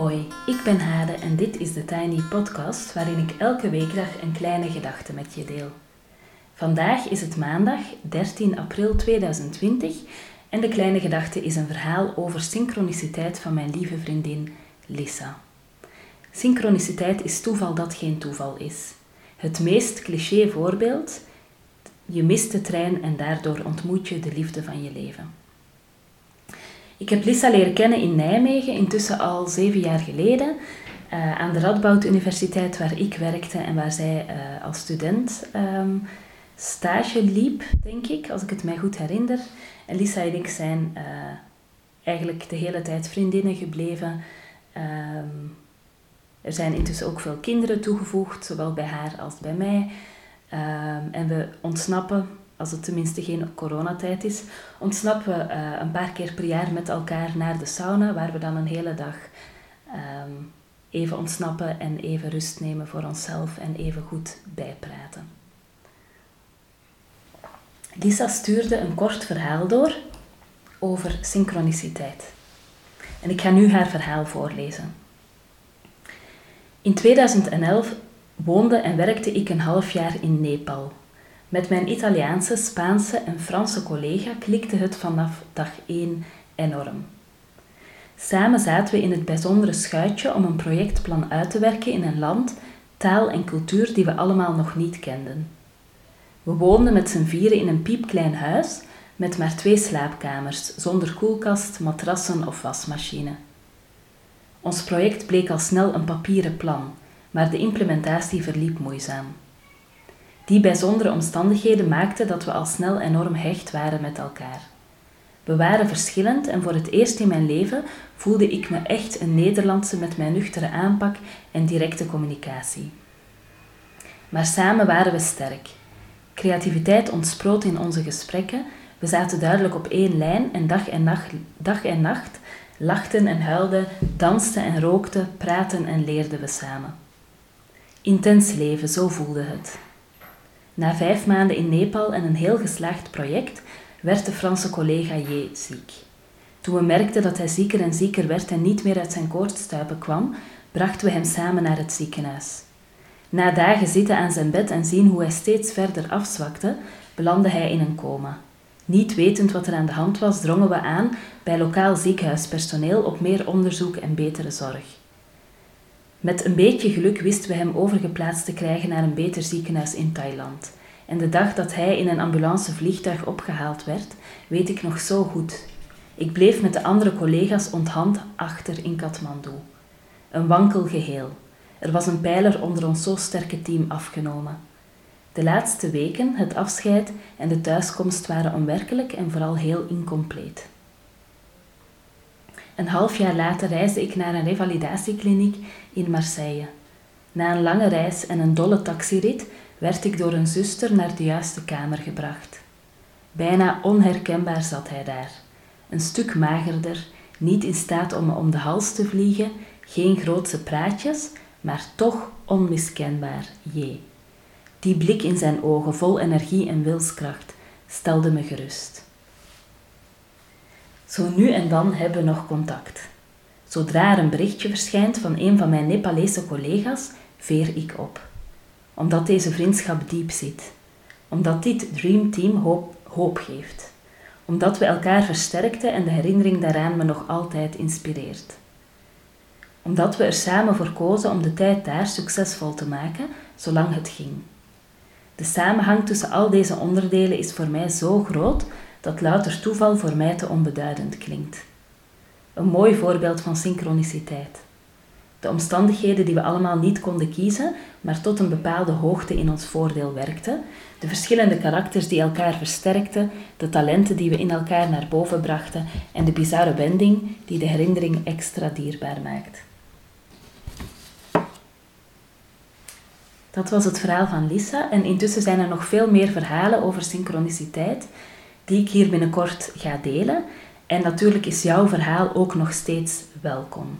Hoi, ik ben Hade en dit is de Tiny Podcast waarin ik elke weekdag een kleine gedachte met je deel. Vandaag is het maandag 13 april 2020 en de kleine gedachte is een verhaal over synchroniciteit van mijn lieve vriendin Lisa. Synchroniciteit is toeval dat geen toeval is. Het meest cliché voorbeeld: je mist de trein en daardoor ontmoet je de liefde van je leven. Ik heb Lisa leren kennen in Nijmegen, intussen al zeven jaar geleden, uh, aan de Radboud Universiteit waar ik werkte en waar zij uh, als student um, stage liep, denk ik, als ik het mij goed herinner. En Lisa en ik zijn uh, eigenlijk de hele tijd vriendinnen gebleven. Um, er zijn intussen ook veel kinderen toegevoegd, zowel bij haar als bij mij. Um, en we ontsnappen als het tenminste geen coronatijd is, ontsnappen we uh, een paar keer per jaar met elkaar naar de sauna, waar we dan een hele dag um, even ontsnappen en even rust nemen voor onszelf en even goed bijpraten. Lisa stuurde een kort verhaal door over synchroniciteit. En ik ga nu haar verhaal voorlezen. In 2011 woonde en werkte ik een half jaar in Nepal met mijn Italiaanse, Spaanse en Franse collega klikte het vanaf dag 1 enorm. Samen zaten we in het bijzondere schuitje om een projectplan uit te werken in een land, taal en cultuur die we allemaal nog niet kenden. We woonden met z'n vieren in een piepklein huis met maar twee slaapkamers, zonder koelkast, matrassen of wasmachine. Ons project bleek al snel een papieren plan, maar de implementatie verliep moeizaam. Die bijzondere omstandigheden maakten dat we al snel enorm hecht waren met elkaar. We waren verschillend en voor het eerst in mijn leven voelde ik me echt een Nederlandse met mijn nuchtere aanpak en directe communicatie. Maar samen waren we sterk. Creativiteit ontsproot in onze gesprekken, we zaten duidelijk op één lijn en dag en nacht, dag en nacht lachten en huilden, dansten en rookten, praten en leerden we samen. Intens leven, zo voelde het. Na vijf maanden in Nepal en een heel geslaagd project werd de Franse collega J ziek. Toen we merkten dat hij zieker en zieker werd en niet meer uit zijn koortstuipen kwam, brachten we hem samen naar het ziekenhuis. Na dagen zitten aan zijn bed en zien hoe hij steeds verder afzwakte, belandde hij in een coma. Niet wetend wat er aan de hand was, drongen we aan bij lokaal ziekenhuispersoneel op meer onderzoek en betere zorg. Met een beetje geluk wisten we hem overgeplaatst te krijgen naar een beter ziekenhuis in Thailand. En de dag dat hij in een ambulancevliegtuig opgehaald werd, weet ik nog zo goed. Ik bleef met de andere collega's onthand achter in Kathmandu. Een wankel geheel. Er was een pijler onder ons zo sterke team afgenomen. De laatste weken, het afscheid en de thuiskomst waren onwerkelijk en vooral heel incompleet. Een half jaar later reisde ik naar een revalidatiekliniek in Marseille. Na een lange reis en een dolle taxirit werd ik door een zuster naar de juiste kamer gebracht. Bijna onherkenbaar zat hij daar. Een stuk magerder, niet in staat om me om de hals te vliegen, geen grootse praatjes, maar toch onmiskenbaar J. Die blik in zijn ogen, vol energie en wilskracht, stelde me gerust. Zo nu en dan hebben we nog contact. Zodra er een berichtje verschijnt van een van mijn Nepalese collega's, veer ik op. Omdat deze vriendschap diep zit. Omdat dit Dream Team hoop, hoop geeft. Omdat we elkaar versterkten en de herinnering daaraan me nog altijd inspireert. Omdat we er samen voor kozen om de tijd daar succesvol te maken, zolang het ging. De samenhang tussen al deze onderdelen is voor mij zo groot dat louter toeval voor mij te onbeduidend klinkt. Een mooi voorbeeld van synchroniciteit. De omstandigheden die we allemaal niet konden kiezen, maar tot een bepaalde hoogte in ons voordeel werkten, de verschillende karakters die elkaar versterkten, de talenten die we in elkaar naar boven brachten en de bizarre wending die de herinnering extra dierbaar maakt. Dat was het verhaal van Lisa en intussen zijn er nog veel meer verhalen over synchroniciteit die ik hier binnenkort ga delen. En natuurlijk is jouw verhaal ook nog steeds welkom.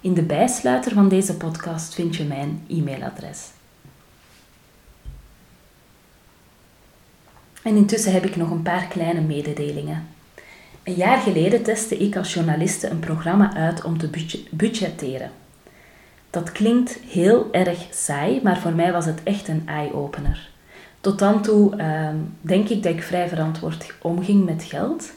In de bijsluiter van deze podcast vind je mijn e-mailadres. En intussen heb ik nog een paar kleine mededelingen. Een jaar geleden testte ik als journaliste een programma uit om te budgetteren. Dat klinkt heel erg saai, maar voor mij was het echt een eye-opener. Tot dan toe ehm, denk ik dat ik vrij verantwoord omging met geld.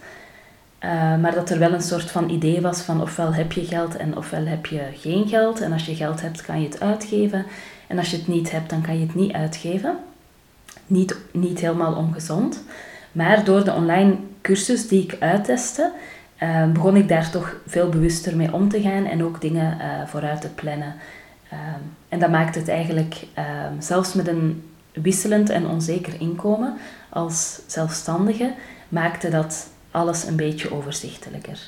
Uh, maar dat er wel een soort van idee was van ofwel heb je geld en ofwel heb je geen geld. En als je geld hebt, kan je het uitgeven. En als je het niet hebt, dan kan je het niet uitgeven. Niet, niet helemaal ongezond. Maar door de online cursus die ik uittestte, uh, begon ik daar toch veel bewuster mee om te gaan en ook dingen uh, vooruit te plannen. Ehm, en dat maakt het eigenlijk, ehm, zelfs met een wisselend en onzeker inkomen als zelfstandige, maakte dat alles een beetje overzichtelijker.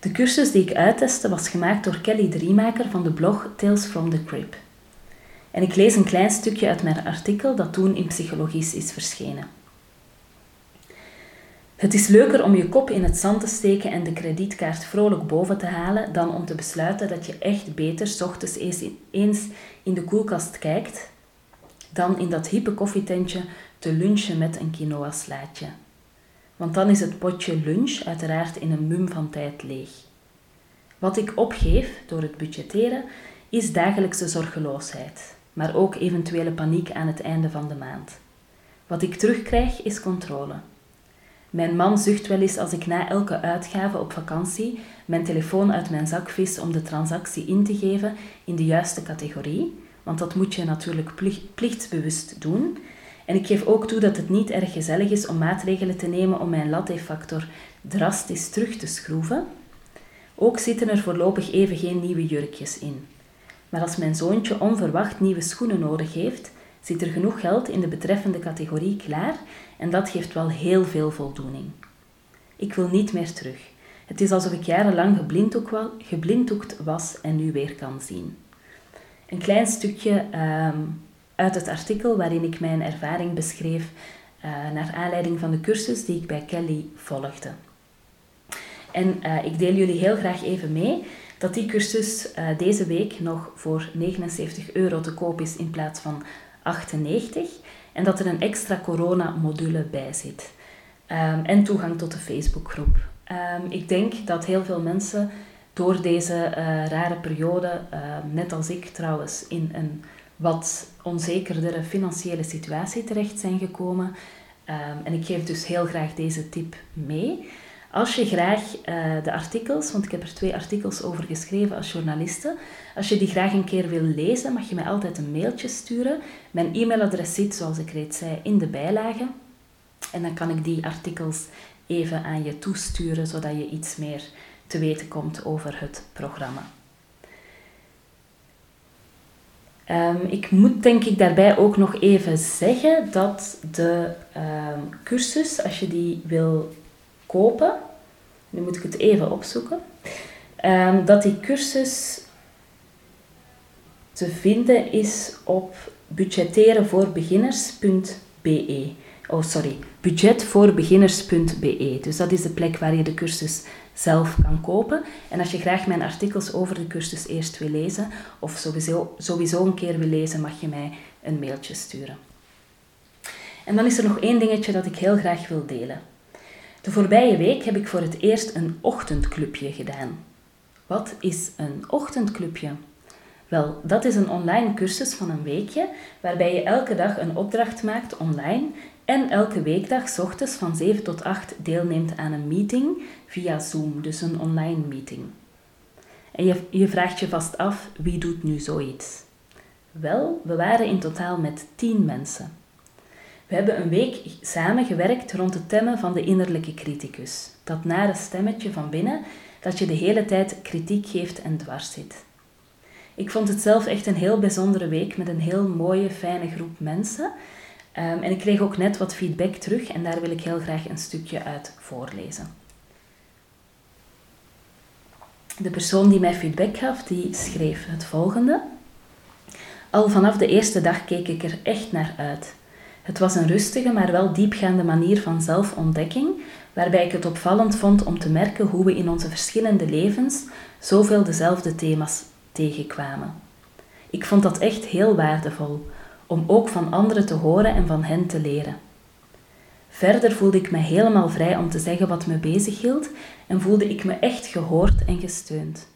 De cursus die ik uittestte was gemaakt door Kelly Driemaker van de blog Tales from the Crib. En ik lees een klein stukje uit mijn artikel dat toen in Psychologisch is verschenen. Het is leuker om je kop in het zand te steken en de kredietkaart vrolijk boven te halen dan om te besluiten dat je echt beter ochtends eens in de koelkast kijkt dan in dat hippe koffietentje te lunchen met een quinoa-slaatje. Want dan is het potje lunch uiteraard in een mum van tijd leeg. Wat ik opgeef door het budgetteren is dagelijkse zorgeloosheid, maar ook eventuele paniek aan het einde van de maand. Wat ik terugkrijg is controle. Mijn man zucht wel eens als ik na elke uitgave op vakantie mijn telefoon uit mijn zak vis om de transactie in te geven in de juiste categorie, want dat moet je natuurlijk plichtsbewust doen. En ik geef ook toe dat het niet erg gezellig is om maatregelen te nemen om mijn latte-factor drastisch terug te schroeven. Ook zitten er voorlopig even geen nieuwe jurkjes in. Maar als mijn zoontje onverwacht nieuwe schoenen nodig heeft, zit er genoeg geld in de betreffende categorie klaar en dat geeft wel heel veel voldoening. Ik wil niet meer terug. Het is alsof ik jarenlang geblinddoekt was en nu weer kan zien. Een klein stukje ehm, uit het artikel waarin ik mijn ervaring beschreef uh, naar aanleiding van de cursus die ik bij Kelly volgde. En uh, ik deel jullie heel graag even mee dat die cursus uh, deze week nog voor 79 euro te koop is in plaats van 98 en dat er een extra corona-module bij zit. Um, en toegang tot de Facebookgroep. Um, ik denk dat heel veel mensen door deze uh, rare periode, uh, net als ik trouwens, in een wat onzekerdere financiële situatie terecht zijn gekomen. Um, en ik geef dus heel graag deze tip mee. Als je graag uh, de artikels, want ik heb er twee artikels over geschreven als journaliste, als je die graag een keer wil lezen, mag je mij altijd een mailtje sturen. Mijn e-mailadres zit, zoals ik reeds zei, in de bijlage. En dan kan ik die artikels even aan je toesturen, zodat je iets meer te weten komt over het programma. Um, ik moet denk ik daarbij ook nog even zeggen dat de um, cursus, als je die wil kopen, nu moet ik het even opzoeken, um, dat die cursus te vinden is op budgetterenvoorbeginners.be. Oh, sorry, budgetvoorbeginners.be. Dus dat is de plek waar je de cursus zelf kan kopen. En als je graag mijn artikels over de cursus eerst wil lezen, of sowieso, sowieso een keer wil lezen, mag je mij een mailtje sturen. En dan is er nog één dingetje dat ik heel graag wil delen. De voorbije week heb ik voor het eerst een ochtendclubje gedaan. Wat is een ochtendclubje? Wel, dat is een online cursus van een weekje waarbij je elke dag een opdracht maakt online en elke weekdag ochtends van 7 tot 8 deelneemt aan een meeting via Zoom, dus een online meeting. En je, je vraagt je vast af, wie doet nu zoiets? Wel, we waren in totaal met 10 mensen. We hebben een week samen gewerkt rond het temmen van de innerlijke criticus. Dat nare stemmetje van binnen dat je de hele tijd kritiek geeft en dwars zit. Ik vond het zelf echt een heel bijzondere week met een heel mooie, fijne groep mensen. Um, en ik kreeg ook net wat feedback terug en daar wil ik heel graag een stukje uit voorlezen. De persoon die mij feedback gaf, die schreef het volgende. Al vanaf de eerste dag keek ik er echt naar uit. Het was een rustige, maar wel diepgaande manier van zelfontdekking, waarbij ik het opvallend vond om te merken hoe we in onze verschillende levens zoveel dezelfde thema's tegenkwamen. Ik vond dat echt heel waardevol, om ook van anderen te horen en van hen te leren. Verder voelde ik me helemaal vrij om te zeggen wat me bezighield en voelde ik me echt gehoord en gesteund.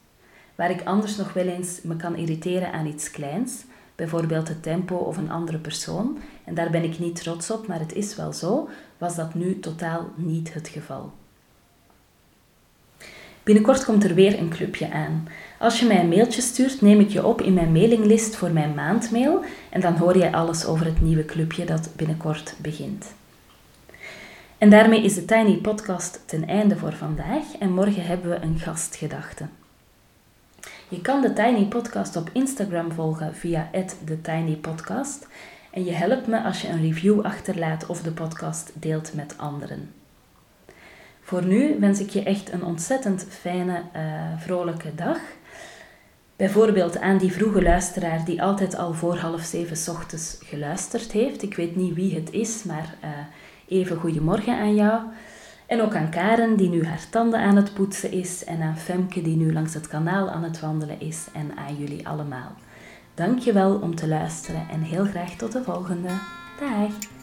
Waar ik anders nog wel eens me kan irriteren aan iets kleins, bijvoorbeeld het tempo of een andere persoon, en daar ben ik niet trots op, maar het is wel zo, was dat nu totaal niet het geval. Binnenkort komt er weer een clubje aan. Als je mij een mailtje stuurt, neem ik je op in mijn mailinglist voor mijn maandmail en dan hoor je alles over het nieuwe clubje dat binnenkort begint. En daarmee is de Tiny Podcast ten einde voor vandaag en morgen hebben we een gastgedachte. Je kan de Tiny Podcast op Instagram volgen via @thetinypodcast en je helpt me als je een review achterlaat of de podcast deelt met anderen. Voor nu wens ik je echt een ontzettend fijne, uh, vrolijke dag. Bijvoorbeeld aan die vroege luisteraar die altijd al voor half zeven ochtends geluisterd heeft. Ik weet niet wie het is, maar uh, even goedemorgen aan jou. En ook aan Karen die nu haar tanden aan het poetsen is. En aan Femke die nu langs het kanaal aan het wandelen is. En aan jullie allemaal. Dankjewel om te luisteren en heel graag tot de volgende. Dag!